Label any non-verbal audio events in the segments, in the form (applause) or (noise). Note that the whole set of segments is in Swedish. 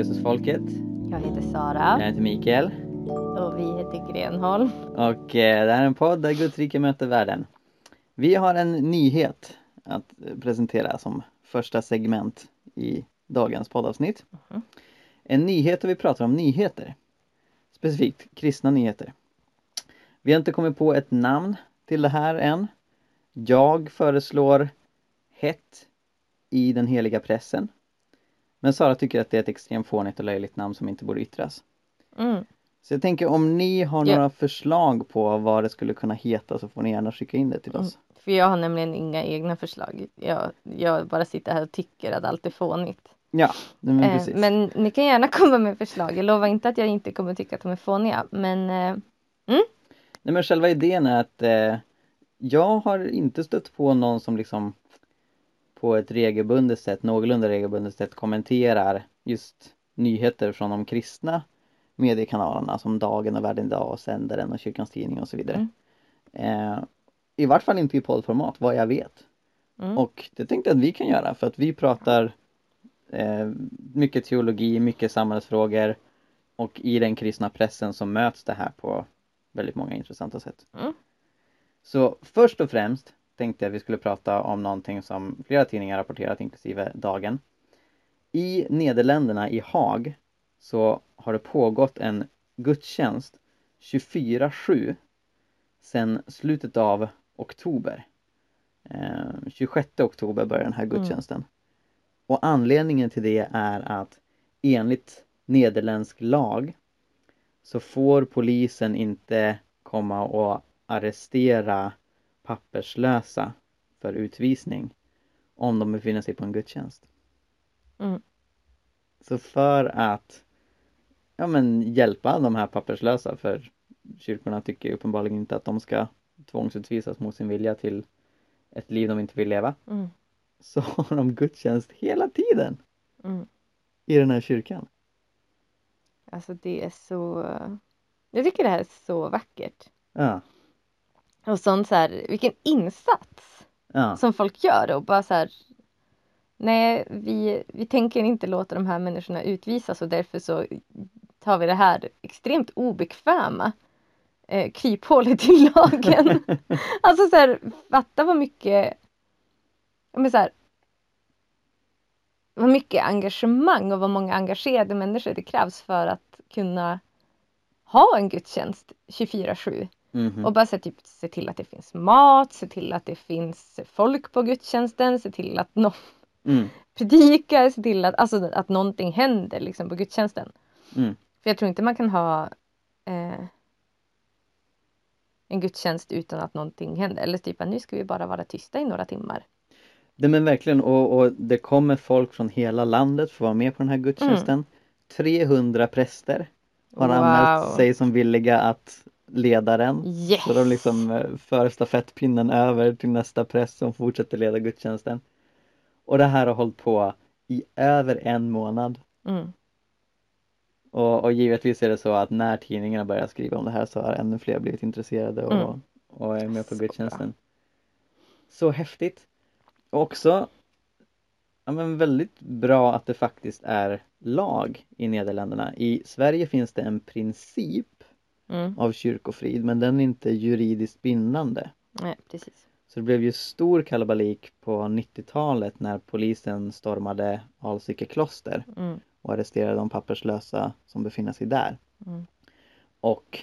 Jesusfolket. Jag heter Sara Jag heter Mikael och vi heter Grenholm. och eh, det här är en podd där Guds rike möter världen. Vi har en nyhet att presentera som första segment i dagens poddavsnitt. Mhm. En nyhet där vi pratar om nyheter. Specifikt kristna nyheter. Vi har inte kommit på ett namn till det här än. Jag föreslår Hett i den heliga pressen. Men Sara tycker att det är ett extremt fånigt och löjligt namn som inte borde yttras. Mm. Så jag tänker om ni har Ja. några förslag på vad det skulle kunna heta så får ni gärna skicka in det till oss. För jag har nämligen inga egna förslag. Jag, jag bara sitter här och tycker att allt är fånigt. Ja, men Eh, precis. men ni kan gärna (laughs) komma med förslag. Jag lovar inte att jag inte kommer tycka att de är fåniga. Men eh, Nej men själva idén är att eh, jag har inte stött på någon som liksom på ett regelbundet sätt, någorlunda regelbundet sätt kommenterar just nyheter från de kristna mediekanalerna som Dagen och Världen Idag och Sändaren och Kyrkans Tidning och så vidare. Eh, I vart fall inte i poddformat, vad jag vet. Mm. Och det tänkte jag att vi kan göra för att vi pratar eh, mycket teologi, mycket samhällsfrågor och i den kristna pressen så möts det här på väldigt många intressanta sätt. Mm. Så först och främst tänkte jag att vi skulle prata om någonting som flera tidningar rapporterat inklusive Dagen. I Nederländerna i Haag så har det pågått en gudstjänst 24-7 sedan slutet av oktober. Eh, 26 oktober börjar den här gudstjänsten. Och anledningen till det är att enligt nederländsk lag så får polisen inte komma och arrestera papperslösa för utvisning om de befinner sig på en gudstjänst. Mm. Så för att ja, men hjälpa de här papperslösa för kyrkorna tycker uppenbarligen inte att de ska tvångsutvisas mot sin vilja till ett liv de inte vill leva Mm. så (laughs) har de gudstjänst hela tiden Mm. i den här kyrkan. Alltså det är så... Jag tycker det här är så vackert. Ja, Och sånt så här, vilken insats ja, som folk gör och bara så här Nej, vi, vi tänker inte låta de här människorna utvisas och därför så tar vi det här extremt obekväma eh, kryphålet i lagen. (laughs) alltså så här, fatta vad mycket men så här, vad mycket engagemang och vad många engagerade människor det krävs för att kunna ha en gudstjänst 24-7. Mhm. Och bara se, typ, se till att det finns mat, se till att det finns folk på gudstjänsten, se till att någon mm, (laughs) predikar, se till att, alltså, att någonting händer liksom, på gudstjänsten. mm. För jag tror inte man kan ha eh, en gudstjänst utan att någonting händer. Eller typ att nu ska vi bara vara tysta i några timmar. Nej men verkligen och, och det kommer folk från hela landet för att vara med på den här gudstjänsten. 300 präster har Mm. Wow. anmält sig som villiga att leda den. Yes! Så de liksom eh, för stafettpinnen över till nästa präst som fortsätter leda gudstjänsten. Och det här har hållit på i över en månad. Mm. Och, och givetvis är det så att när tidningarna börjar skriva om det här så har ännu fler blivit intresserade och, Mm. och är med på Så gudstjänsten. Så häftigt! Och också ja, men väldigt bra att det faktiskt är lag i Nederländerna. I Sverige finns det en princip Mm. av kyrkofrid men den är inte juridiskt bindande. Nej, precis. Så det blev ju stor kalabalik på 90-talet när polisen stormade Alsike kloster Mm. och arresterade de papperslösa som befinner sig där. Mm. Och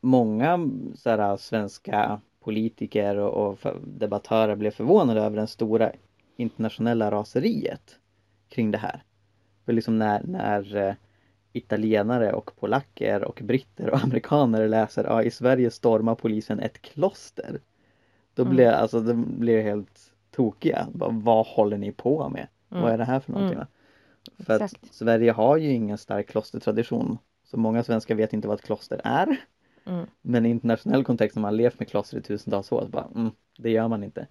många så här, svenska politiker och, och debattörer blev förvånade över det stora internationella raseriet kring det här. För liksom när, när eh, italienare och polacker och britter och (laughs) amerikaner läser ja i Sverige stormar polisen ett kloster. Då Mm. blir alltså de blir helt tokiga. Vad håller ni på med? Mm. Vad är det här för någonting? Mm. För att. Sverige har ju ingen stark klostertradition. Så många svenskar vet inte vad ett kloster är. Mm. Men i internationell kontext när man levt med kloster i tusentals år, så bara, mm, det gör man inte.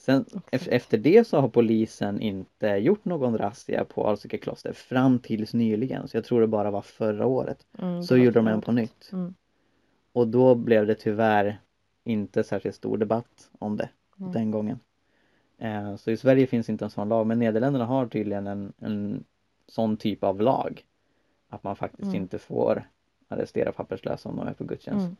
Sen ef- efter det så har polisen inte gjort någon razzia på Alsike kloster fram tills nyligen. Så jag tror det bara var förra året. Mm. Så gjorde de en på nytt. Mm. Och då blev det tyvärr inte särskilt stor debatt om det Nej. den gången. Eh, så i Sverige finns inte en sån lag men Nederländerna har tydligen en, en sån typ av lag. Att man faktiskt Mm. inte får arrestera papperslösa om de är på gudstjänst. Mm.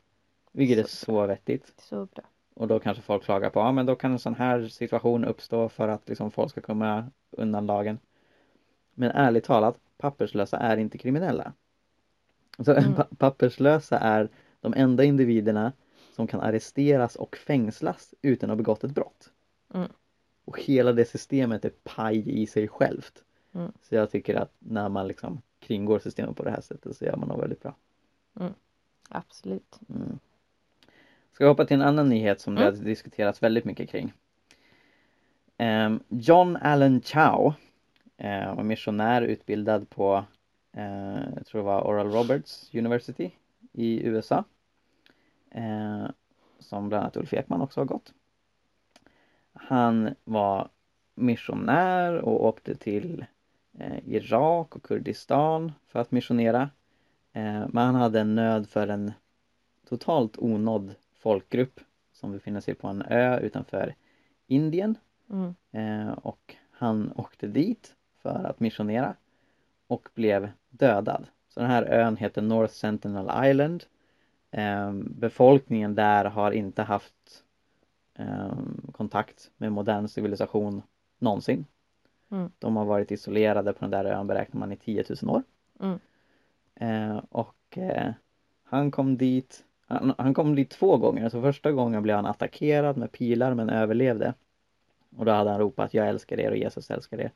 Vilket är Så så vettigt. Så bra. Och då kanske folk klagar på, ja men då kan en sån här situation uppstå för att liksom folk ska komma undan lagen. Men ärligt talat, papperslösa är inte kriminella. Så Mm. (laughs) pa- papperslösa är de enda individerna som kan arresteras och fängslas utan att ha begått ett brott. Mm. Och hela det systemet är paj i sig självt. Mm. Så jag tycker att när man liksom kringgår systemet på det här sättet så gör man nog väldigt bra. Absolut. Ska vi hoppa till en annan nyhet som det Mm. har diskuterats väldigt mycket kring. Ehm, John Allen Chow eh, var missionär utbildad på, eh, jag tror det var Oral Roberts University i USA. Eh, som bland annat Ulf Ekman också har gått. Han var missionär och åkte till Irak och Kurdistan för att missionera. Men han hade en nöd för en totalt onådd folkgrupp som befinner sig på en ö utanför Indien Mm. eh, och han åkte dit för att missionera och blev dödad. Så den här ön heter North Sentinel Island. Eh, befolkningen där har inte haft eh, kontakt med modern civilisation någonsin. Mm. De har varit isolerade på den där ön beräknar man i 10 000 år. Mm. Eh, och eh, han kom dit han, han kom dit två gånger, så första gången blev han attackerad med pilar men överlevde. Och då hade han ropat jag älskar er och Jesus älskar er.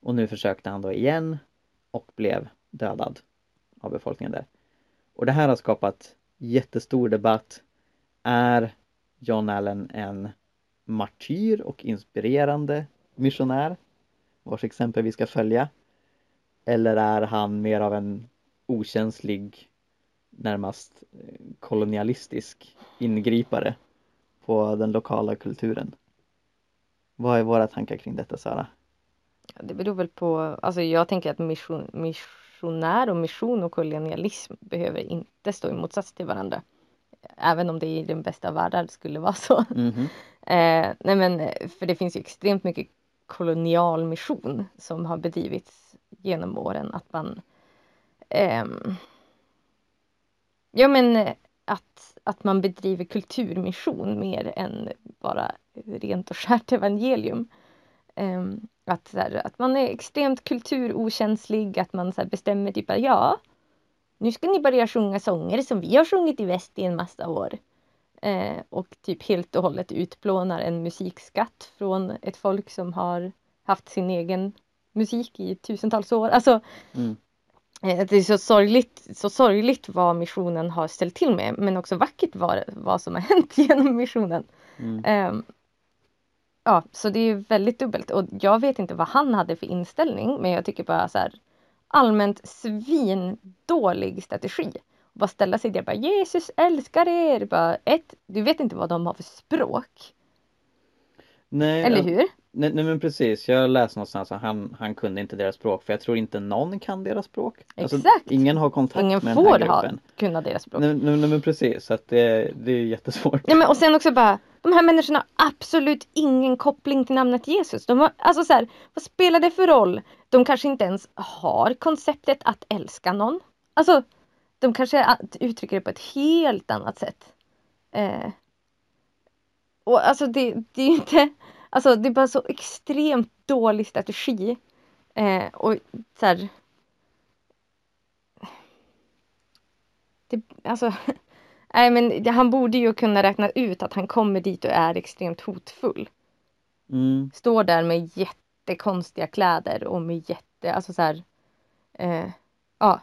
Och nu försökte han då igen och blev dödad av befolkningen där. Och det här har skapat jättestor debatt. Är John Allen en martyr och inspirerande missionär vars exempel vi ska följa? Eller är han mer av en okänslig närmast eh, kolonialistisk ingripare på den lokala kulturen? Vad är våra tankar kring detta Sara? Det beror väl på, alltså jag tänker att mission, missionär och mission och kolonialism behöver inte stå i motsats till varandra. Även om det i den bästa av världar skulle vara så. Mhm. (laughs) Eh, nej men, eh, för det finns ju extremt mycket kolonial mission som har bedrivits genom åren. Att man ehm, Ja men eh, att, att man bedriver kulturmission mer än bara rent och skärt evangelium. Ehm, att, så här, att man är extremt kulturokänslig, att man så här, bestämmer typ att ja, nu ska ni börja sjunga sånger som vi har sjungit i väst i en massa år. Eh, och typ helt och hållet utplånar en musikskatt från ett folk som har haft sin egen musik i tusentals år. Alltså, Mm eh, det är så sorgligt, så sorgligt vad missionen har ställt till med, men också vackert vad, vad som har (laughs) hänt genom missionen. Mm. Ehm, ja, så det är väldigt dubbelt och jag vet inte vad han hade för inställning, men jag tycker bara så här allmänt svindålig strategi. Bara ställa sig där bara Jesus älskar er. Bara, ett, du vet inte vad de har för språk. Nej, Eller ja, hur? Nej, nej men precis, jag läste någonstans att han, han kunde inte deras språk för jag tror inte någon kan deras språk. Alltså, Exakt. ingen har kontakt Ingen med den får här gruppen. kunna deras språk. Nej, nej, nej men precis, så att det, det är jättesvårt. Nej, men, och sen också bara, de här människorna har absolut ingen koppling till namnet Jesus. De har, alltså så här, vad spelar det för roll? De kanske inte ens har konceptet att älska någon. Alltså, de kanske uttrycker det på ett helt annat sätt. Eh, och alltså det, det är inte, alltså det är bara så extremt dålig strategi. Eh, och så här, det, alltså (laughs) Nej men han borde ju kunna räkna ut att han kommer dit och är extremt hotfull. Mm, Står där med jättekonstiga kläder och med jätte, alltså så här. Eh, ja,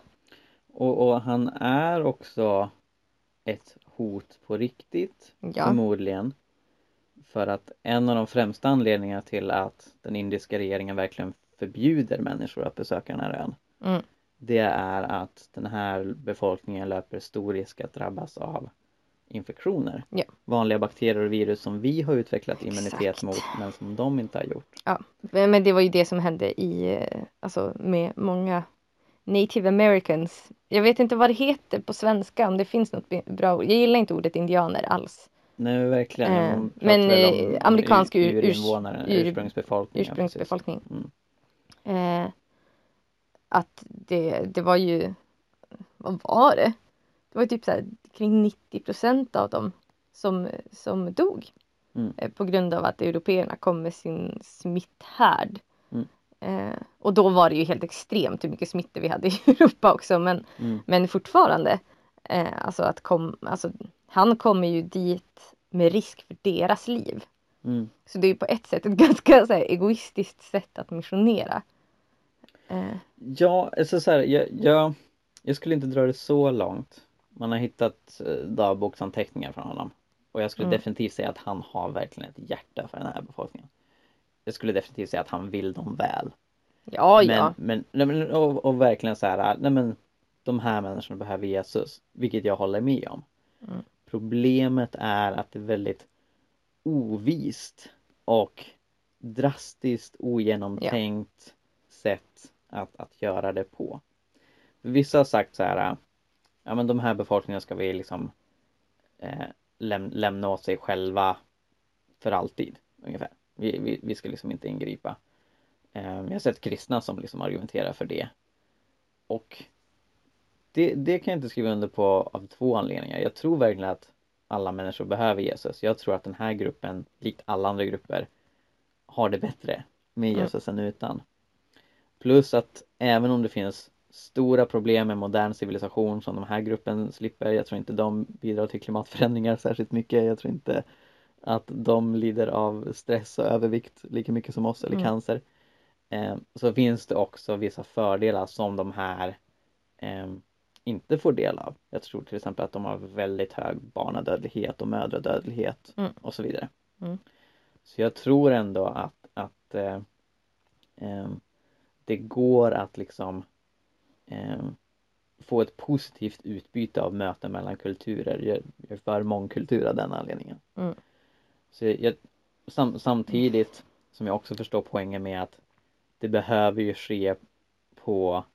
och, och han är också ett hot på riktigt, ja, förmodligen. För att en av de främsta anledningarna till att den indiska regeringen verkligen förbjuder människor att besöka den här ön Mm. Det är att den här befolkningen löper stor risk att drabbas av infektioner. Ja. Vanliga bakterier och virus som vi har utvecklat immunitet Exakt. mot men som de inte har gjort. ja. Men men det var ju det som hände i, eh, alltså med många native americans. Jag vet inte vad det heter på svenska, om det finns något bra ord. Jag gillar inte ordet indianer alls. Nej verkligen. Eh, men, eh, om amerikansk ur, ur- urinvånare, ur- ursprungsbefolkning. ja, ursprungsbefolkning. Mm. Eh, att det, det var ju, vad var det? Det var typ så här, kring 90 procent av dem som, som dog. Mm. Eh, på grund av att européerna kom med sin smitthärd. Mm. Eh, och då var det ju helt extremt hur mycket smittor vi hade i (laughs) Europa också men, Mm. men fortfarande. Eh, alltså att kom, alltså, han kommer ju dit med risk för deras liv. Mm. Så det är ju på ett sätt ett (laughs) ganska så här, egoistiskt sätt att missionera. Eh, Ja, alltså så här, jag, jag, jag skulle inte dra det så långt. Man har hittat eh, dagboksanteckningar från honom. Och jag skulle Mm. definitivt säga att han har verkligen ett hjärta för den här befolkningen. Jag skulle definitivt säga att han vill dem väl. ja, men, ja. men och, och verkligen så här, nej men de här människorna behöver Jesus, vilket jag håller med om. Mm. Problemet är att det är väldigt ovist och drastiskt ogenomtänkt sätt att, att göra det på. Vissa har sagt så här, ja men de här befolkningarna ska vi liksom eh, läm lämna åt sig själva för alltid ungefär. Vi, vi, vi ska liksom inte ingripa. Eh, jag har sett kristna som liksom argumenterar för det. Och det, det kan jag inte skriva under på av två anledningar. Jag tror verkligen att alla människor behöver Jesus. Jag tror att den här gruppen, likt alla andra grupper, har det bättre med Mm. Jesus än utan. Plus att även om det finns stora problem med modern civilisation som den här gruppen slipper, jag tror inte de bidrar till klimatförändringar särskilt mycket. Jag tror inte att de lider av stress och övervikt lika mycket som oss eller Mm. cancer. Eh, så finns det också vissa fördelar som de här eh, inte får del av. Jag tror till exempel att de har väldigt hög barnadödlighet och mödradödlighet Mm. och så vidare. Mm. Så jag tror ändå att, att eh, eh, det går att liksom eh, få ett positivt utbyte av möten mellan kulturer. Jag, jag är för mångkultur av den anledningen. Mm. Så jag, sam, samtidigt som jag också förstår poängen med att det behöver ju ske på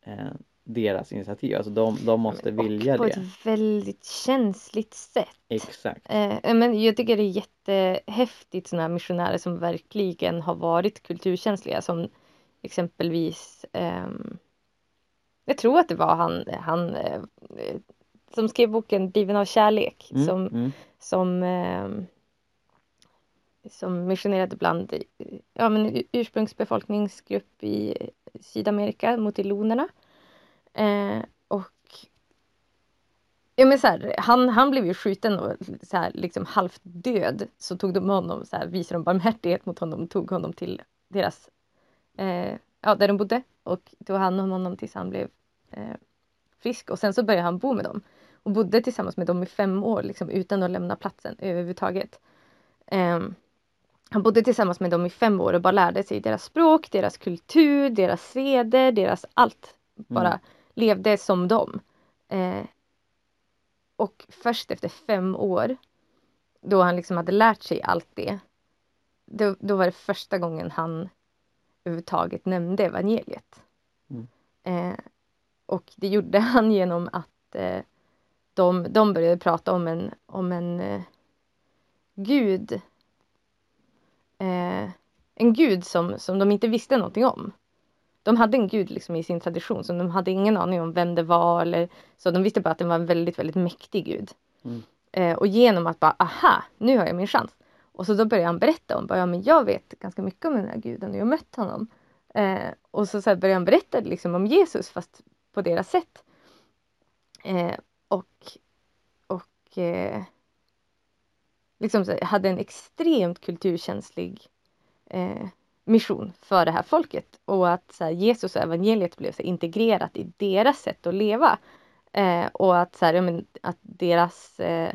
eh, deras initiativ. Alltså de, de måste Men- vilja och på det. ett väldigt känsligt sätt. Exakt. Eh, men jag tycker det är jättehäftigt sådana missionärer som verkligen har varit kulturkänsliga som exempelvis ehm, jag tror att det var han, han eh, eh, som skrev boken Driven av kärlek Mm, som, mm, som, ehm, som missionerade bland eh, ja, men ursprungsbefolkningsgrupp i Sydamerika, motilonerna. Eh, och Ja men så här, han, han blev ju skjuten och så här, liksom halvt död. Så tog de honom, så här, visade de barmhärtighet mot honom och tog honom till deras, eh, ja där de bodde. Och tog hand om honom tills han blev eh, frisk. Och sen så började han bo med dem. Och bodde tillsammans med dem i fem år liksom, utan att lämna platsen överhuvudtaget. Eh, han bodde tillsammans med dem i fem år och bara lärde sig deras språk, deras kultur, deras seder, deras allt. Bara Mm levde som dem. Eh, och först efter fem år, då han liksom hade lärt sig allt det, då, då var det första gången han överhuvudtaget nämnde evangeliet. Mm. Eh, och det gjorde (laughs) han genom att eh, de, de började prata om en, om en eh, gud. Eh, en gud som, som de inte visste någonting om. De hade en gud liksom i sin tradition, så de hade ingen aning om vem det var. Eller, så de visste bara att det var en väldigt, väldigt mäktig gud. Mm. Eh, och genom att bara, aha, nu har jag min chans. Och så då började han berätta om, bara, ja men jag vet ganska mycket om den här guden och jag har mött honom. Eh, och så, så här började han berätta liksom om Jesus fast på deras sätt. Eh, och och eh, liksom här, hade en extremt kulturkänslig eh, mission för det här folket. Och att så här, Jesus och evangeliet blev så integrerat i deras sätt att leva. Eh, och att, så här, men, att deras eh,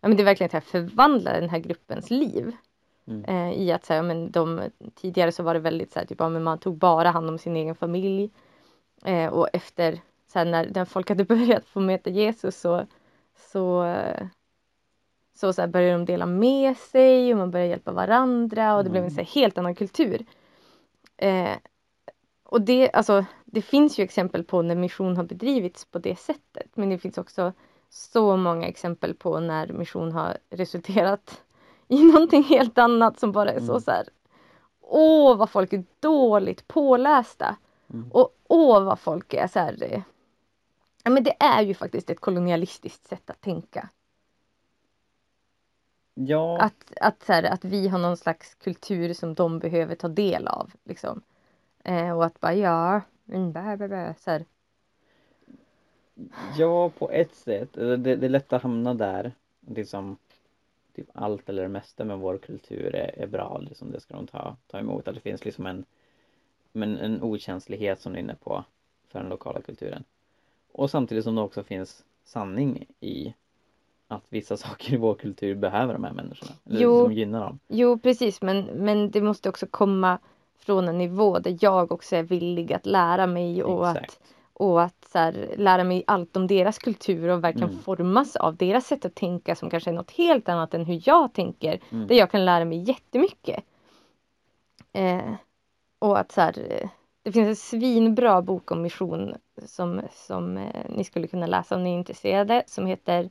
ja, men det verkligen här, förvandlar den här gruppens liv. Mm. Eh, I att så här, men de, tidigare så var det väldigt så här, typ, ja, men man tog bara hand om sin egen familj. Eh, och efter så när, när folk hade (laughs) börjat få möta Jesus så, så, eh, så, så här, började de dela med sig och man började hjälpa varandra och det blev en så här, helt annan kultur. Eh, och det, alltså, det finns ju exempel på när mission har bedrivits på det sättet men det finns också så många exempel på när mission har resulterat (laughs) i någonting helt annat som bara är så Mm. så här. Åh vad folk är dåligt pålästa. Mm. Och åh vad folk är så här. eh, Ja men det är ju faktiskt ett kolonialistiskt sätt att tänka. Ja, Att, att, så här, att vi har någon slags kultur som de behöver ta del av. Liksom. Eh, och att bara ja, bä, bä, bä, så här. ja på ett sätt. Det, det är lätt att hamna där. Liksom, typ allt eller det mesta med vår kultur är, är bra. Liksom, det ska de ta, ta emot. Att det finns liksom en, men en okänslighet som du är inne på för den lokala kulturen. Och samtidigt som det också finns sanning i att vissa (laughs) saker i vår kultur behöver de här människorna. Eller Jo. som gynnar dem. Jo precis men, men det måste också komma från en nivå där jag också är villig att lära mig och att, Exakt. och att så här, lära mig allt om deras kultur och verkligen Mm. formas av deras sätt att tänka som kanske är något helt annat än hur jag tänker. Mm. Där jag kan lära mig jättemycket. Eh, och att så här, eh, det finns en svinbra bok om mission som, som eh, ni skulle kunna läsa om ni är intresserade som heter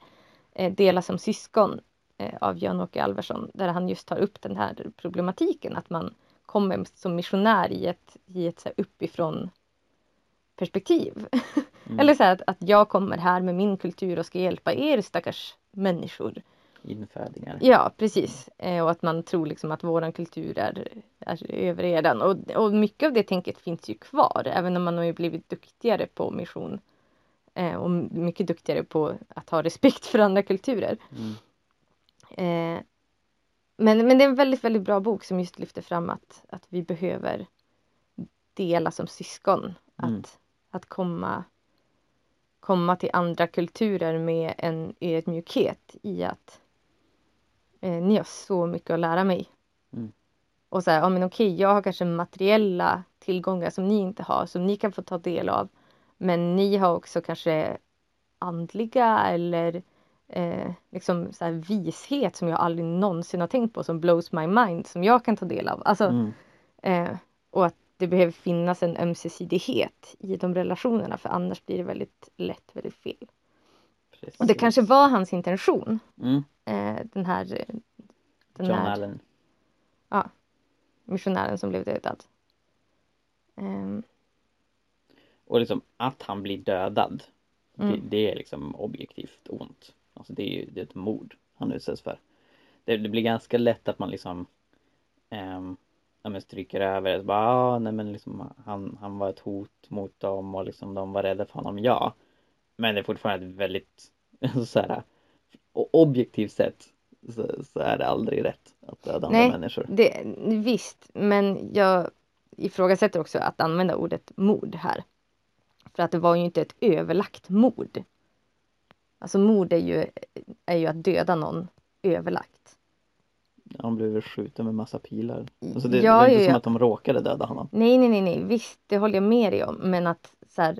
Dela som syskon eh, av Jan-Åke Alversson där han just tar upp den här problematiken att man kommer som missionär i ett, i ett så uppifrån perspektiv. Mm. (laughs) Eller så här att, att jag kommer här med min kultur och ska hjälpa er stackars människor. Infödingar. Ja, precis. Eh, och att man tror liksom att våran kultur är, är över eran. Och, och mycket av det tänket finns ju kvar. Även om man har blivit duktigare på mission. Eh, och mycket duktigare på att ha respekt för andra kulturer. Mm. Eh, men, men det är en väldigt, väldigt bra bok som just lyfter fram att, att vi behöver dela som syskon. Mm. Att, att komma, komma till andra kulturer med en ödmjukhet i att eh, ni har så mycket att lära mig. Mm. Och så här, ja men okej, jag har kanske materiella tillgångar som ni inte har, som ni kan få ta del av. Men ni har också kanske andliga eller eh, liksom så här vishet som jag aldrig någonsin har tänkt på som blows my mind som jag kan ta del av. Alltså, Mm. eh, och att det behöver finnas en ömsesidighet i de relationerna för annars blir det väldigt lätt väldigt fel. Precis. Och det kanske var hans intention. Mm. Eh, den här, eh, den John här Allen. missionären som blev dödad. Ehm, Och liksom att han blir dödad. Det, Mm. det är liksom objektivt ont. Alltså det är ju det är ett mord han utsätts för. Det, det blir ganska lätt att man liksom ehm, ja, men stryker över det. Bara, ah, nej men liksom han, han var ett hot mot dem och liksom de var rädda för honom. Ja. Men det är fortfarande ett väldigt (laughs) så här, objektivt sett så, så är det aldrig rätt att döda andra Nej. människor. det, visst, men jag ifrågasätter också att använda ordet mord här. För att det var ju inte ett överlagt mord. Alltså mord är ju, är ju att döda någon överlagt. Han blev väl skjuten med massa pilar. Alltså det, Ja, det var inte ja, som ja. att de råkade döda honom. Nej, nej, nej, nej, visst, det håller jag med dig om. Men att så här,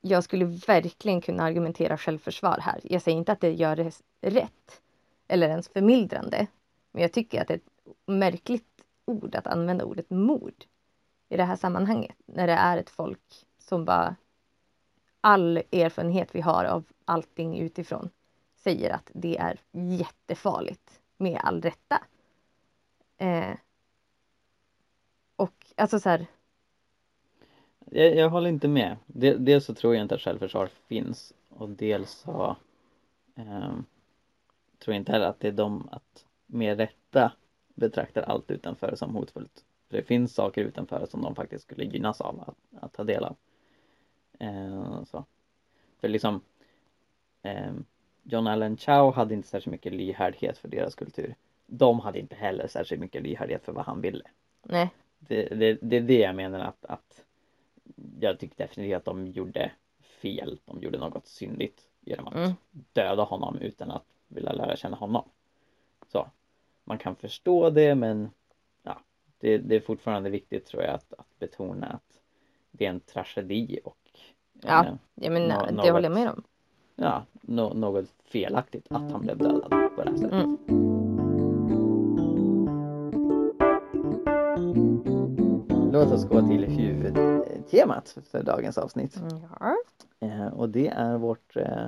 jag skulle verkligen kunna argumentera självförsvar här. Jag säger inte att det gör det rätt eller ens förmildrande. Men jag tycker att det är ett märkligt ord att använda ordet mord i det här sammanhanget. När det är ett folk som bara all erfarenhet vi har av allting utifrån säger att det är jättefarligt med all rätta. Eh, och alltså så här, Jag, jag håller inte med. Dels så tror jag inte att självförsvar finns och dels så eh, tror jag inte heller att det är de att med rätta betraktar allt utanför som hotfullt. För det finns saker utanför som de faktiskt skulle gynnas av att, att ta del av. Eh, så. För liksom ehm, John Allen Chow hade inte särskilt mycket lyhördhet för deras kultur. De hade inte heller särskilt mycket lyhördhet för vad han ville nej, det, det, det är det jag menar att, att jag tycker definitivt att de gjorde fel. De gjorde något syndigt genom att Mm. döda honom utan att vilja lära känna honom. Så man kan förstå det men ja, det, det är fortfarande viktigt tror jag att, att betona att det är en tragedi och Ja. eh, ja, men Nå- det något- håller jag med om. ja, nå- något felaktigt att han blev dödad på det här sättet. Mm. Låt oss gå till huvudtemat för dagens avsnitt. Ja. Eh, och det är vårt, eh,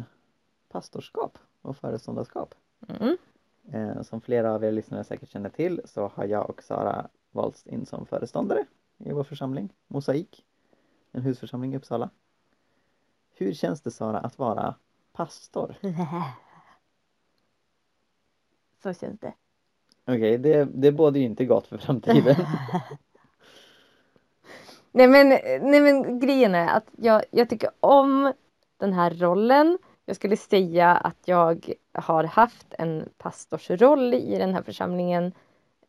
pastorskap och föreståndarskap. Mm. Eh, som flera av er lyssnare säkert känner till så har jag och Sara valts in som föreståndare i vår församling, Mosaik, en husförsamling i Uppsala. Hur känns det Sara att vara pastor? (laughs) Så känns det. Okej, det, det bådar ju inte gott för framtiden. (laughs) Nej men, nej men grejen är att jag, jag tycker om den här rollen. Jag skulle säga att jag har haft en pastorsroll i den här församlingen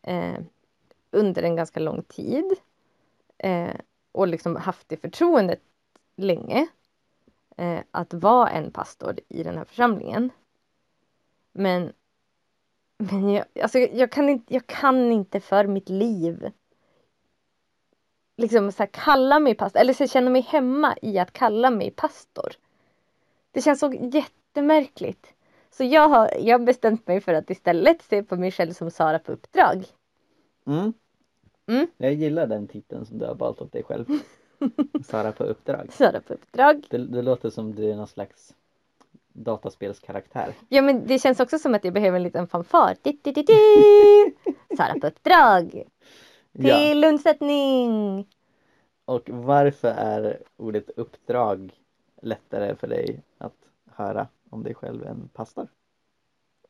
eh, under en ganska lång tid. Eh, och liksom haft det förtroendet länge. Eh, att vara en pastor i den här församlingen. Men, men jag, alltså jag, kan inte, jag kan inte för mitt liv liksom så här, kalla mig pastor, eller så här, känna mig hemma i att kalla mig pastor. Det känns så jättemärkligt. Så jag har, jag bestämt mig för att istället se på mig själv som Sara på uppdrag. Mm. Mm. Jag gillar den titeln som du har valt åt dig själv. (laughs) Sara på uppdrag. Sara på uppdrag. Det, det låter som du är någon slags dataspelskaraktär. Ja men det känns också som att jag behöver en liten fanfar. Di, di, di, di. (laughs) Sara på uppdrag. Ja. Till undsättning. Och varför är ordet uppdrag lättare för dig att höra om dig själv än pastor?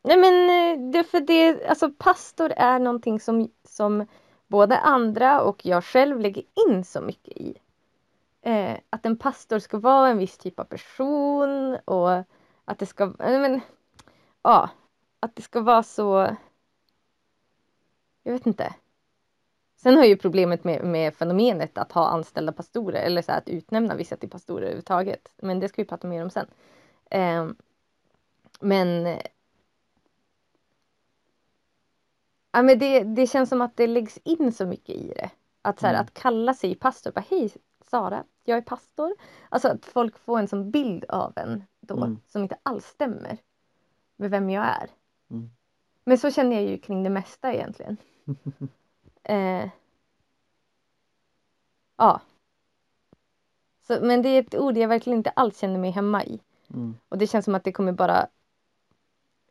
Nej men eh, det för det, alltså pastor är någonting som, som både andra och jag själv lägger in så mycket i. Eh, att en pastor ska vara en viss typ av person och att det ska, eh, men, ja, att det ska vara så, jag vet inte. Sen har ju problemet med, med fenomenet att ha anställda pastorer eller så här, att utnämna vissa till pastorer överhuvudtaget. Men det ska vi prata mer om sen. Eh, men Ja, men det, det känns som att det läggs in så mycket i det. Att, så här, Mm. att kalla sig pastor, bara hej Sara, jag är pastor. Alltså att folk får en sån bild av en då Mm. som inte alls stämmer med vem jag är. Mm. Men så känner jag ju kring det mesta egentligen. (laughs) eh, ja. Så, men det är ett ord jag verkligen inte alls känner mig hemma i. Mm. Och det känns som att det kommer bara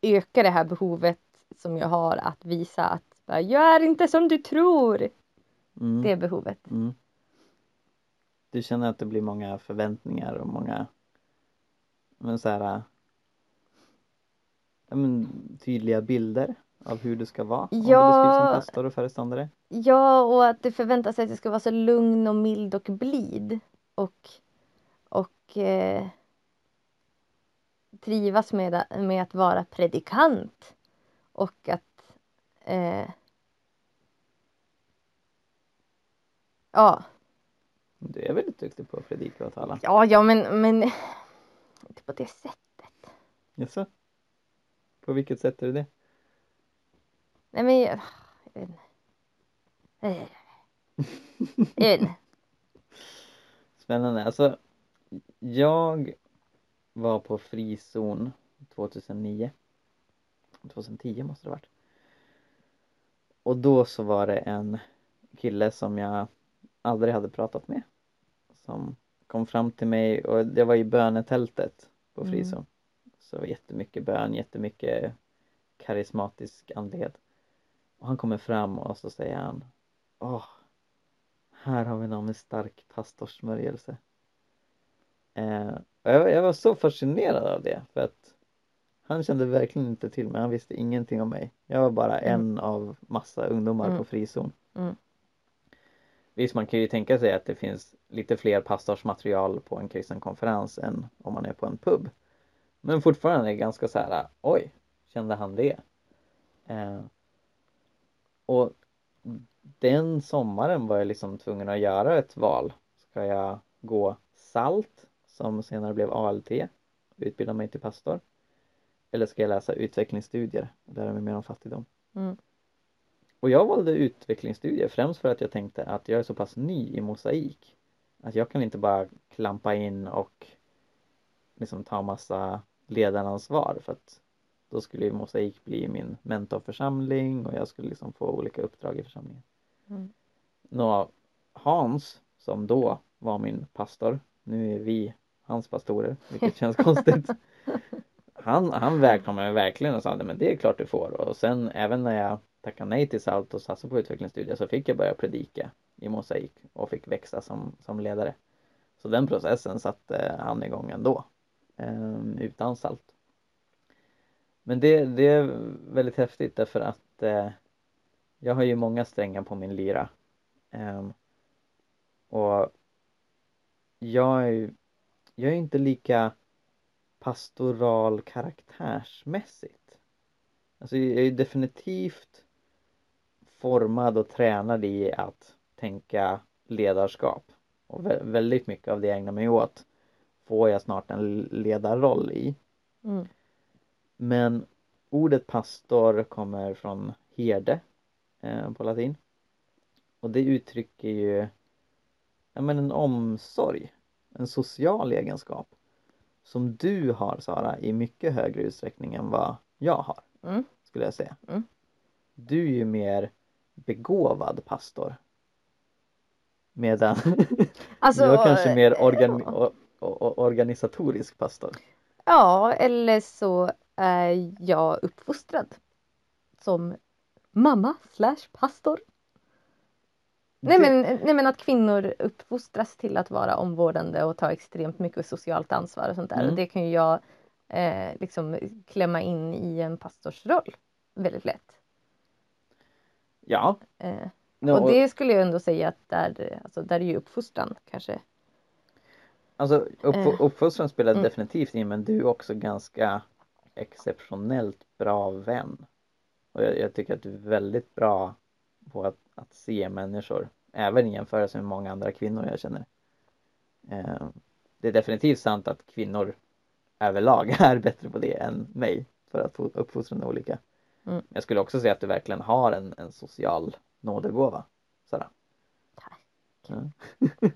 öka det här behovet som jag har att visa att jag är inte som du tror. Mm. Det behovet. Mm. Du känner att det blir många förväntningar och många men så här, ja, men, tydliga bilder av hur du ska vara om du Ja. beskrivs som pastor och föreståndare. Ja, och att det förväntas att jag ska vara så lugn och mild och blid. Och, och eh, trivas med, med att vara predikant. Och att... Eh, ja, Du är väldigt duktig på att predika och tala. ja, ja, men, men inte på det sättet. Jaså? På vilket sätt är det det? Nej, men jag, jag vet inte. Eh, Jag vet inte. (laughs) Spännande. Alltså, jag var på frizon 2009. 2010 måste det ha varit. Och då så var det en kille som jag aldrig hade pratat med. Som kom fram till mig och det var i bönetältet på Mm. frizon. Så det var jättemycket bön, jättemycket karismatisk andlighet. Och han kommer fram och så säger han Åh, här har vi någon med stark pastorsmörjelse. Eh, och jag, jag var så fascinerad av det för att han kände verkligen inte till mig, han visste ingenting om mig. Jag var bara Mm. en av massa ungdomar Mm. på frizon. Mm. Visst, man kan ju tänka sig att det finns lite fler pastorsmaterial på en kristen konferens än om man är på en pub. Men fortfarande är det ganska så här, oj, kände han det? Eh, och den sommaren var jag liksom tvungen att göra ett val. Ska jag gå SALT som senare blev ALT och utbilda mig till pastor? Eller ska jag läsa utvecklingsstudier och lära mig mer om fattigdom? Mm. Och jag valde utvecklingsstudier främst för att jag tänkte att jag är så pass ny i mosaik att jag kan inte bara klampa in och liksom ta massa ledaransvar för att då skulle ju mosaik bli min mentorförsamling och jag skulle liksom få olika uppdrag i församlingen. Mm. Nå, Hans som då var min pastor, nu är vi hans pastorer vilket (laughs) känns konstigt. han, han välkomnade mig verkligen och sa men det är klart du får och sen även när jag tackade nej till SALT och satsade på utvecklingsstudier så fick jag börja predika i mosaik och fick växa som, som ledare. Så den processen satte han igång ändå eh, utan SALT. Men det, det är väldigt häftigt därför att eh, jag har ju många strängar på min lyra. Eh, och jag är, jag är inte lika pastoral karaktärsmässigt. Alltså jag är definitivt formad och tränad i att tänka ledarskap. Och väldigt mycket av det jag ägnar mig åt får jag snart en ledarroll i. Mm. Men ordet pastor kommer från herde eh, på latin. Och det uttrycker ju ja, men en omsorg, en social egenskap som du har Sara i mycket högre utsträckning än vad jag har. Mm. Skulle jag säga. Mm. Du är ju mer begåvad pastor. Medan (laughs) alltså, jag kanske mer organ ja. organisatorisk pastor. Ja, eller så är jag uppfostrad som mamma slash pastor. Nej men, nej men att kvinnor uppfostras till att vara omvårdande och ta extremt mycket socialt ansvar och sånt där. Mm. Och det kan ju jag eh, liksom klämma in i en pastorsroll väldigt lätt. Ja. Eh, no, och det skulle jag ändå säga att där, alltså, där är ju uppfostran kanske. Alltså upp, eh. uppfostran spelar mm. definitivt in men du är också ganska exceptionellt bra vän. Och jag, jag tycker att du är väldigt bra på att, att se människor även i jämförelse med många andra kvinnor jag känner. Eh, det är definitivt sant att kvinnor överlag (laughs) är bättre på det än mig för att få uppfostra olika. Mm. Jag skulle också säga att du verkligen har en, en social nådegåva. Sara. Tack. Ja. (laughs)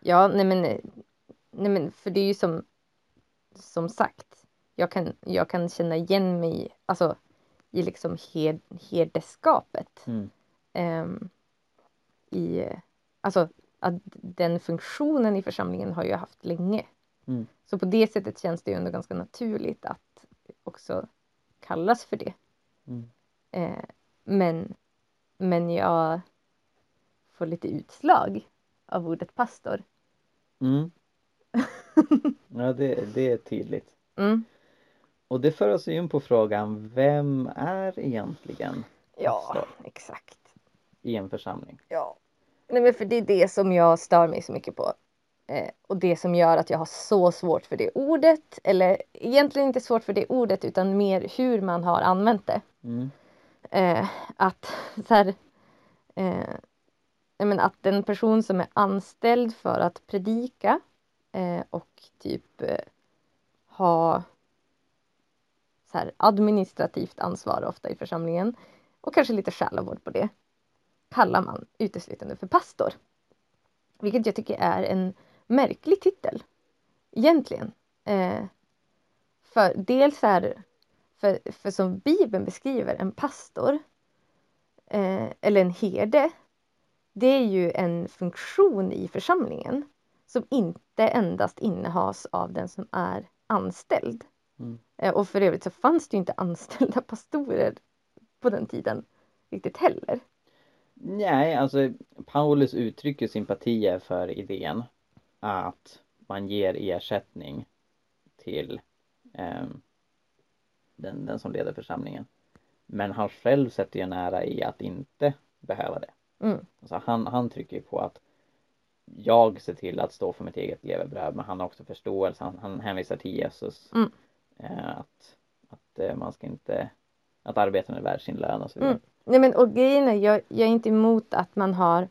ja, nej men, nej men för det är ju som, som sagt, jag kan, jag kan känna igen mig alltså, i liksom hed, herdeskapet. Mm. Um, i, alltså att den funktionen i församlingen har jag haft länge. Mm. Så på det sättet känns det ju ändå ganska naturligt att också kallas för det. Mm. Eh, men, men jag får lite utslag av ordet pastor. Mm. (laughs) ja, det, det är tydligt. Mm. Och det för oss in på frågan, vem är egentligen pastor? Ja, exakt. I en församling. Ja. Nej men för det är det som jag stör mig så mycket på. Eh, och det som gör att jag har så svårt för det ordet. Eller egentligen inte svårt för det ordet utan mer hur man har använt det. Mm. Eh, att så här, eh, men att en person som är anställd för att predika eh, och typ eh, ha så här, administrativt ansvar ofta i församlingen och kanske lite själavård på det kallar man uteslutande för pastor. Vilket jag tycker är en märklig titel. Egentligen. Eh, för dels är för, för som Bibeln beskriver en pastor eh, eller en herde det är ju en funktion i församlingen som inte endast innehas av den som är anställd. Mm. Eh, och för övrigt så fanns det inte anställda pastorer på den tiden riktigt heller. Nej, alltså Paulus uttrycker sympatier för idén att man ger ersättning till eh, den, den som leder församlingen. Men han själv sätter ju en ära i att inte behöva det. Mm. Alltså han, han trycker ju på att jag ser till att stå för mitt eget levebröd men han har också förståelse, han, han hänvisar till Jesus. Mm. Eh, att att eh, man ska inte, att arbeten är värd sin lön och så vidare. Mm. Nej men och grejen är, jag, jag är inte emot att man har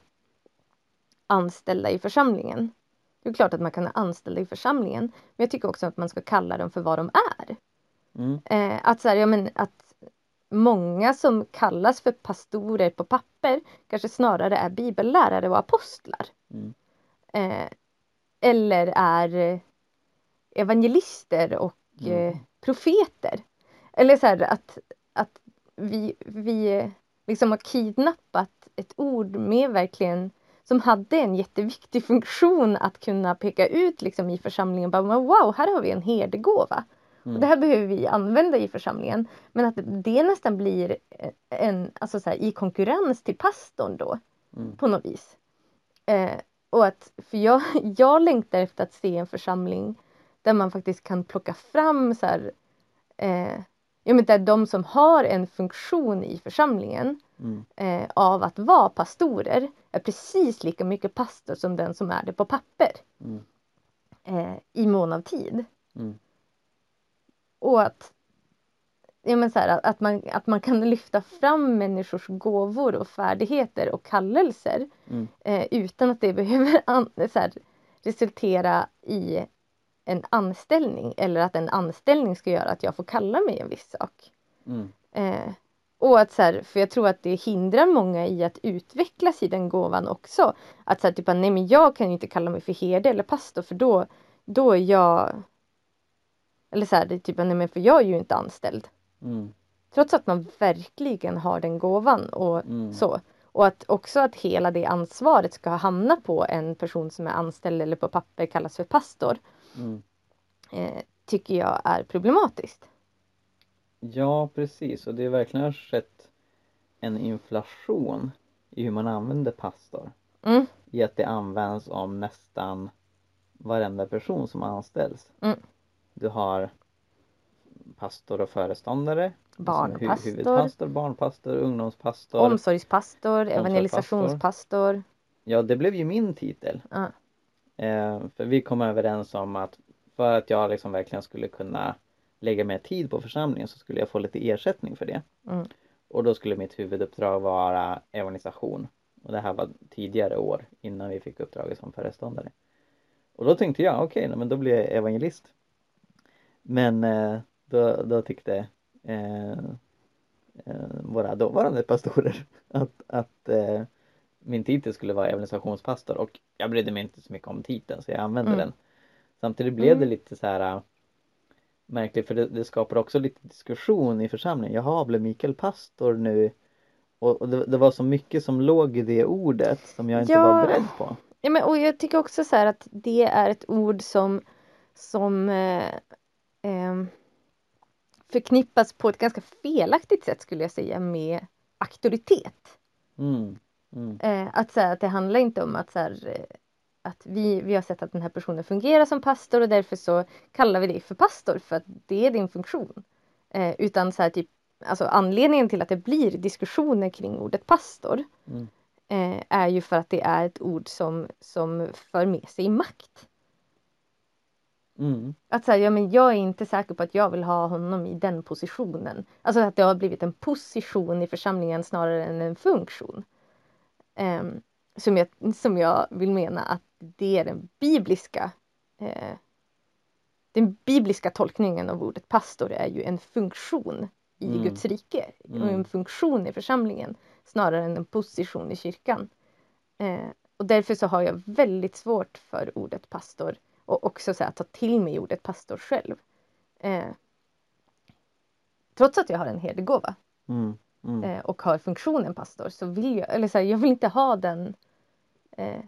anställda i församlingen. Det är klart att man kan ha anställda i församlingen. Men jag tycker också att man ska kalla dem för vad de är. Mm. Eh, att, så här, ja, men, att många som kallas för pastorer på papper kanske snarare är bibellärare och apostlar. Mm. Eh, eller är evangelister och mm. eh, profeter. Eller så här, att, att vi, vi liksom har kidnappat ett ord med verkligen som hade en jätteviktig (laughs) funktion att kunna peka ut liksom i församlingen. Bara, wow, här har vi en herdegåva. Mm. Och det här behöver vi använda i församlingen. Men att det nästan blir en, alltså så här, i konkurrens till pastorn då. Mm. På något vis. Eh, och att, för jag, (laughs) jag längtar efter att se en församling där man faktiskt kan plocka fram så här, eh, ja, men där de som har en funktion i församlingen Mm. eh, av att vara pastorer är precis lika mycket pastor som den som är det på papper Mm. eh, i mån av tid. Mm. Och att, ja, men så här, att, man, att man kan lyfta fram människors gåvor och färdigheter och kallelser Mm. eh, utan att det behöver (laughs) an, så här, resultera i en anställning eller att en anställning ska göra att jag får kalla mig en viss sak. Mm. Eh, och att så här, för jag tror att det hindrar många i att utvecklas i den gåvan också. Att så här, typ, nej men jag kan inte kalla mig för herde eller pastor för då, då är jag... Eller så här, det är typ, nej men för jag är ju inte anställd. Mm. Trots att man verkligen har den gåvan och Mm. så. Och att också att hela det ansvaret ska hamna på en person som är anställd eller på papper kallas för pastor. Mm. Eh, tycker jag är problematiskt. Ja, precis. Och det har verkligen skett en inflation i hur man använder pastor. Mm, I att det används om nästan varenda person som anställs. Mm. Du har pastor och föreståndare. alltså Barnpastor. hu- huvudpastor, barnpastor, ungdomspastor. omsorgspastor, evangelisationspastor. Ja, det blev ju min titel. Ja. Eh, för vi kom överens om att för att jag liksom verkligen skulle kunna lägga mer tid på församlingen så skulle jag få lite ersättning för det. Mm. Och då skulle mitt huvuduppdrag vara evangelisation. Och det här var tidigare år innan vi fick uppdraget som föreståndare. Och då tänkte jag, okej, okay, men då blir jag evangelist. Men eh, då, då tyckte eh, eh, våra dåvarande pastorer (laughs) att, att eh, min titel skulle vara evangelisationspastor och jag brydde mig inte så mycket om titeln så jag använde Mm. den. Samtidigt blev det Mm. lite så här märkligt för det, det skapar också lite diskussion i församlingen. Jaha, blev Mikael pastor nu? Och, och det, det var så mycket som låg i det ordet som jag inte Ja. var beredd på. Ja, men, och jag tycker också så här att det är ett ord som, som eh, ehm, förknippas på ett ganska felaktigt sätt skulle jag säga med auktoritet. Mm, mm, Eh, att, här, att det handlar inte om att, så här, eh, att vi, vi har sett att den här personen fungerar som pastor och därför så kallar vi dig för pastor för att det är din funktion. Eh, utan så här, typ, alltså anledningen till att det blir diskussioner kring ordet pastor mm, eh, är ju för att det är ett ord som, som för med sig makt. mm, Att säga, ja men jag är inte säker på att jag vill ha honom i den positionen. Alltså att det har blivit en position i församlingen snarare än en funktion. Ehm, som, jag, som jag vill mena att det är den bibliska eh, den bibliska tolkningen av ordet pastor är ju en funktion i Mm. Guds rike och Mm. en funktion i församlingen snarare än en position i kyrkan. Eh, och därför så har jag väldigt svårt för ordet pastor och också så här, ta till mig ordet pastor själv. Eh, trots att jag har en herdegåva mm, mm, eh, och har funktionen pastor så vill jag, eller så här, jag vill inte ha den eh,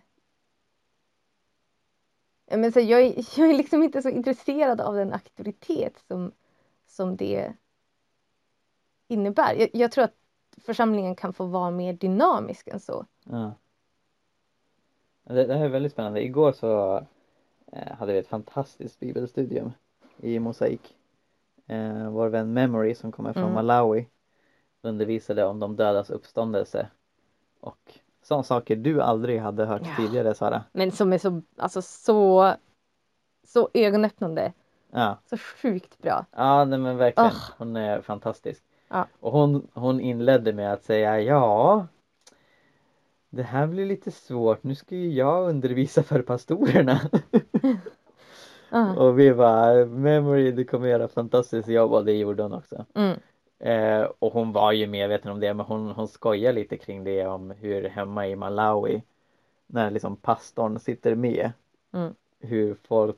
men så jag, är, (laughs) jag är liksom inte så intresserad av den auktoritet som, som det innebär. Jag, jag tror att församlingen kan få vara mer dynamisk än så. ja. Det, det här är väldigt spännande. Igår så eh, hade vi ett fantastiskt bibelstudium i mosaik. Eh, vår vän Memory som kommer från Mm. Malawi undervisade om de dödas uppståndelse och sådana saker du aldrig hade hört Ja. tidigare Sara. Men som är så, alltså så, så ögonöppnande. Ja, Så sjukt bra. ja nej, men verkligen. Ah. Hon är fantastisk. Ja. Och hon, hon inledde med att säga ja det här blir lite svårt. Nu ska ju jag undervisa för pastorerna. (laughs) Ah, och vi bara Memory du kommer göra fantastiskt jobb och det gjorde hon också. mm, Eh, och hon var ju medveten om det men hon, hon skojar lite kring det om hur hemma i Malawi när liksom pastorn sitter med mm, hur folk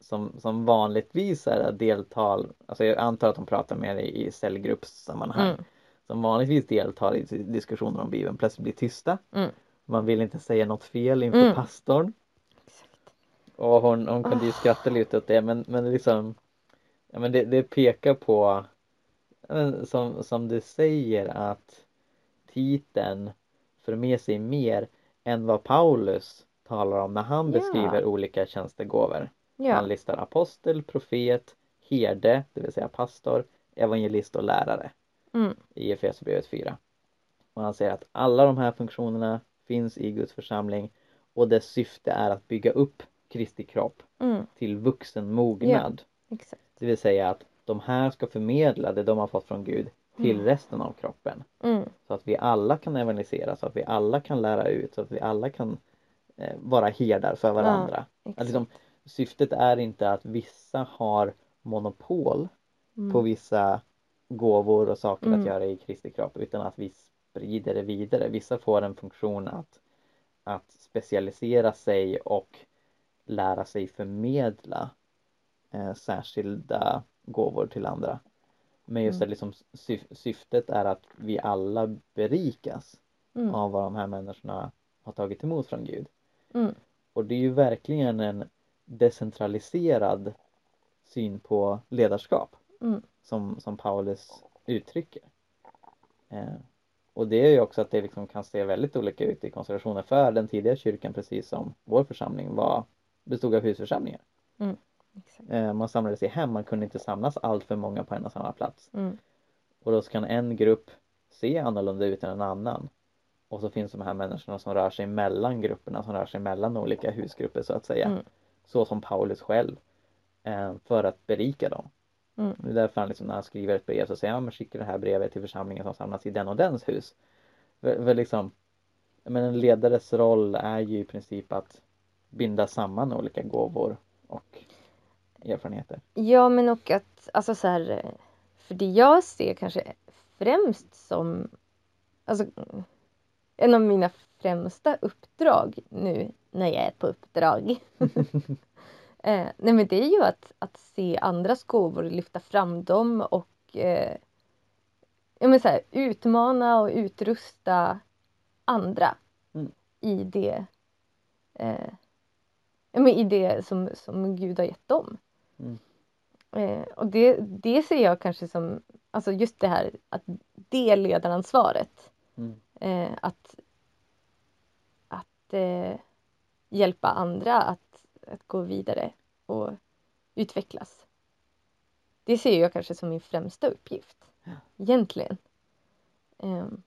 som, som vanligtvis är deltar, alltså jag antar att de pratar med dig i cellgruppssammanhang mm, som vanligtvis deltar i diskussioner om Bibeln plötsligt blir tysta. mm. Man vill inte säga något fel inför Mm. pastorn. Exakt. Och hon, hon kunde ju skratta lite åt det men, men liksom Ja, men det, det pekar på, som, som du säger, att titeln för med sig mer än vad Paulus talar om när han Ja. beskriver olika tjänstegåvor. Han Ja, listar apostel, profet, herde, det vill säga pastor, evangelist och lärare mm, i Efesierbrevet 4. Och han säger att alla de här funktionerna finns i Guds församling och dess syfte är att bygga upp Kristi kropp mm, till vuxen mognad. exakt. Det vill säga att de här ska förmedla det de har fått från Gud till Mm. resten av kroppen. Mm, Så att vi alla kan evangelisera, så att vi alla kan lära ut, så att vi alla kan eh, vara herdar för varandra. Att exakt. liksom, syftet är inte att vissa har monopol Mm, på vissa gåvor och saker Mm. att göra i Kristi kropp utan att vi sprider det vidare. Vissa får en funktion att, att specialisera sig och lära sig förmedla eh, särskilda gåvor till andra. Men just Mm. det liksom syf- syftet är att vi alla berikas mm, av vad de här människorna har tagit emot från Gud. mm, Och det är ju verkligen en decentraliserad syn på ledarskap mm, som, som Paulus uttrycker. Eh, och det är ju också att det liksom kan se väldigt olika ut i konstellationer för den tidiga kyrkan precis som vår församling var bestod av husförsamlingar. Exakt. Eh, man samlades i hem, man kunde inte samlas allt för många på en och samma plats. Mm, Och då kan en grupp se annorlunda ut än en annan. Och så finns de här människorna som rör sig mellan grupperna, som rör sig mellan olika husgrupper så att säga. Mm. Så som Paulus själv. Eh, för att berika dem. Mm. Det är därför han liksom, när han skriver ett brev så säger han, men skicka det här brevet till församlingen som samlas i den och dens hus. För, för liksom, men en ledares roll är ju i princip att binda samman olika gåvor och erfarenheter. Ja, men och att, alltså så här, för det jag ser kanske främst som, alltså en av mina främsta uppdrag nu när jag är på uppdrag. (laughs) eh, nej men det är ju att, att se andras gåvor, lyfta fram dem och eh, ja, men så här, utmana och utrusta andra Mm. i det eh, men i det som, som Gud har gett dem. Mm. Eh, och det, det ser jag kanske som, alltså just det här att det ledaransvaret. Mm. Eh, att att eh, hjälpa andra att, att gå vidare och utvecklas. Det ser jag kanske som min främsta uppgift. Egentligen. Ehm,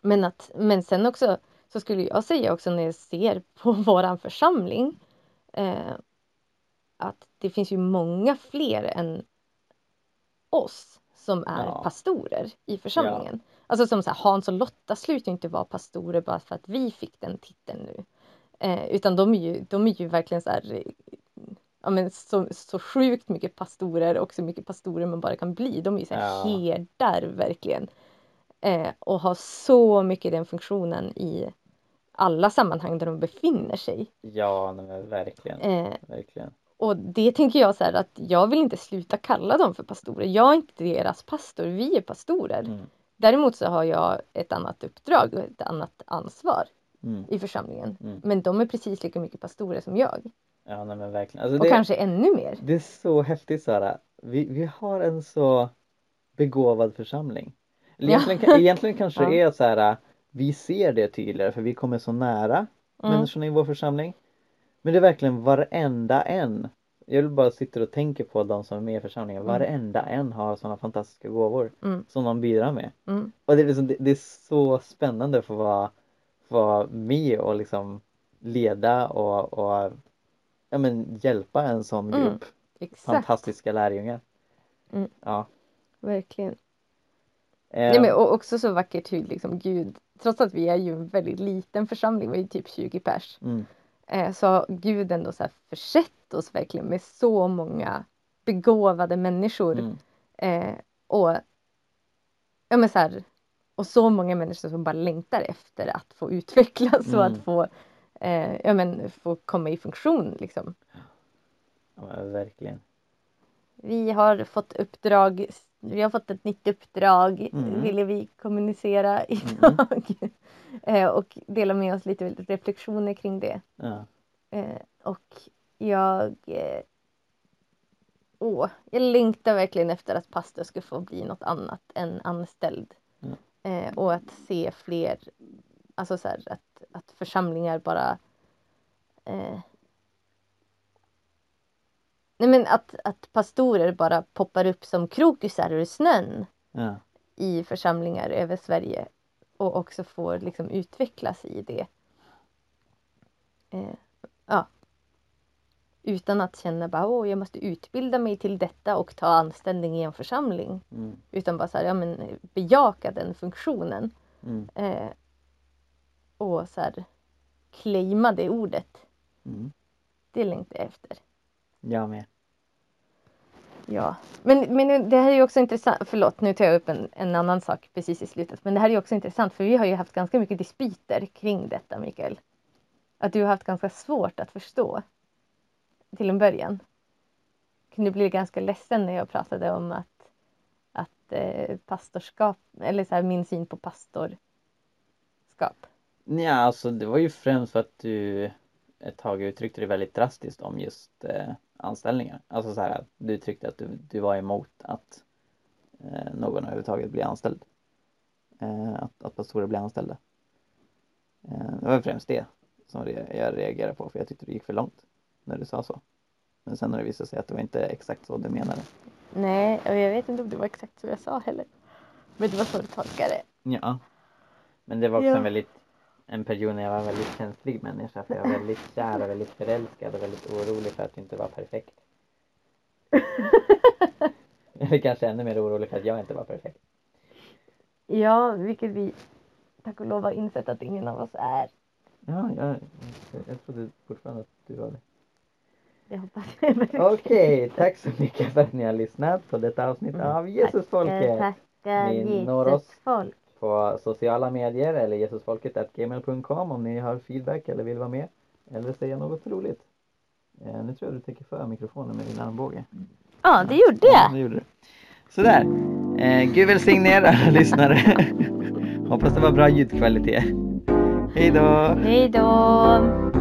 men, att, men sen också så skulle jag säga också när jag ser på (laughs) våran församling eh, att det finns ju många fler än oss som är Ja. pastorer i församlingen. Alltså som så här, Hans och Lotta slutar inte vara pastorer bara för att vi fick den titeln nu. Eh, utan de är ju, de är ju verkligen så här, eh, ja, men så, så sjukt mycket pastorer och så mycket pastorer man bara kan bli. De är ju så här Ja. herdar verkligen. Eh, och har så mycket den funktionen i alla sammanhang där de befinner sig. Ja, verkligen. Eh, Verkligen. Och det tänker jag så här att jag vill inte sluta kalla dem för pastorer. Jag är inte deras pastor, vi är pastorer. Mm. Däremot så har jag ett annat uppdrag och ett annat ansvar Mm. i församlingen. Mm. Men de är precis lika mycket pastorer som jag. Ja, nej, men verkligen. Alltså, Och det, kanske ännu mer. det är så häftigt Sara. Vi, vi har en så begåvad församling. Eller Ja. Egentligen, egentligen kanske (laughs) det Ja. är så här. Vi ser det tydligare för vi kommer så nära Mm. människorna i vår församling. Men det är verkligen varenda en. Jag vill bara sitta och tänka på de som är med i församlingen. Mm. Varenda en har sådana fantastiska gåvor Mm. som de bidrar med. Mm. Och det är, liksom, det, det är så spännande att få vara, få vara med och liksom leda och, och ja, men hjälpa en sån Mm. grupp fantastiska lärjungar. Mm. Ja. verkligen. Eh, Nej, men, och också så vackert hur liksom Gud, trots att vi är ju en väldigt liten församling, vi är ju typ 20 pers. mm, eh, så har Gud ändå så här försett oss verkligen med så många begåvade människor. mm, Eh, och, ja, men så här, och så många människor som bara längtar efter att få utvecklas och Mm. att få, eh, ja, men, få komma i funktion. Liksom. ja, verkligen. Vi har fått uppdrag, vi har fått ett nytt uppdrag Mm. ville vi kommunicera (laughs) idag. eh, och dela med oss lite reflektioner kring det. Ja. Eh, och jag... Eh, åh, jag längtar verkligen efter att pastor ska få bli något annat än anställd. Mm. Och att se fler, alltså så här, att, att församlingar bara eh, Nej men att, att pastorer bara poppar upp som krokusar ur snön Ja. i församlingar över Sverige och också får liksom utvecklas i det. Eh, ja. Utan att känna bara åh, jag måste utbilda mig till detta och ta anställning i en församling. Mm. Utan bara så här, ja men bejaka den funktionen. Mm. Eh, och så här claima det ordet. Mm. Det längtar jag efter. Jag med. Ja, men, men det här är ju också intressant. Förlåt, nu tar jag upp en, en annan sak precis i slutet. Men det här är också intressant för vi har ju haft ganska mycket dispyter kring detta, Mikael. Att du har haft ganska svårt att förstå till en början. Kunde bli ganska ledsen när jag pratade om att, att eh, pastorskap, eller så här, min syn på pastorskap. Ja, alltså det var ju främst för att du ett tag uttryckte dig väldigt drastiskt om just eh, anställningar. Alltså så här att du tyckte att du, du var emot att eh, någon överhuvudtaget blir anställd. Eh, att, att pastorer blir anställda. Eh, det var främst det som jag reagerade på för jag tyckte det gick för långt när du sa så. Men sen har det visat sig att det var inte exakt så du menade. Nej, och jag vet inte om det var exakt så jag sa heller. Men det var så du tolkade det. Ja. Men det var också Ja. en väldigt en period när jag var en väldigt känslig människa för jag var väldigt kär och väldigt förälskad och väldigt orolig för att inte var perfekt. (laughs) Eller kanske ännu mer orolig för att jag inte var perfekt. Ja, vilket vi tack och lov har insett att ingen av oss är. Ja, jag, jag trodde fortfarande att du var det. Det hoppas jag verkligen. Okej, tack så mycket för att ni har lyssnat på detta avsnitt Mm, av Jesusfolket. Tackar Ni når oss. Jesus folk. På sociala medier eller jesusfolket.gmail.com om ni har feedback eller vill vara med. Eller säga något roligt. Eh, nu tror jag du täcker för mikrofonen med din armbåge. Ja, det gjorde Ja, jag. det gjorde du. Sådär. Eh, Gud välsigne er alla (laughs) lyssnare. Hoppas det var bra ljudkvalitet. Hej då! Hej då.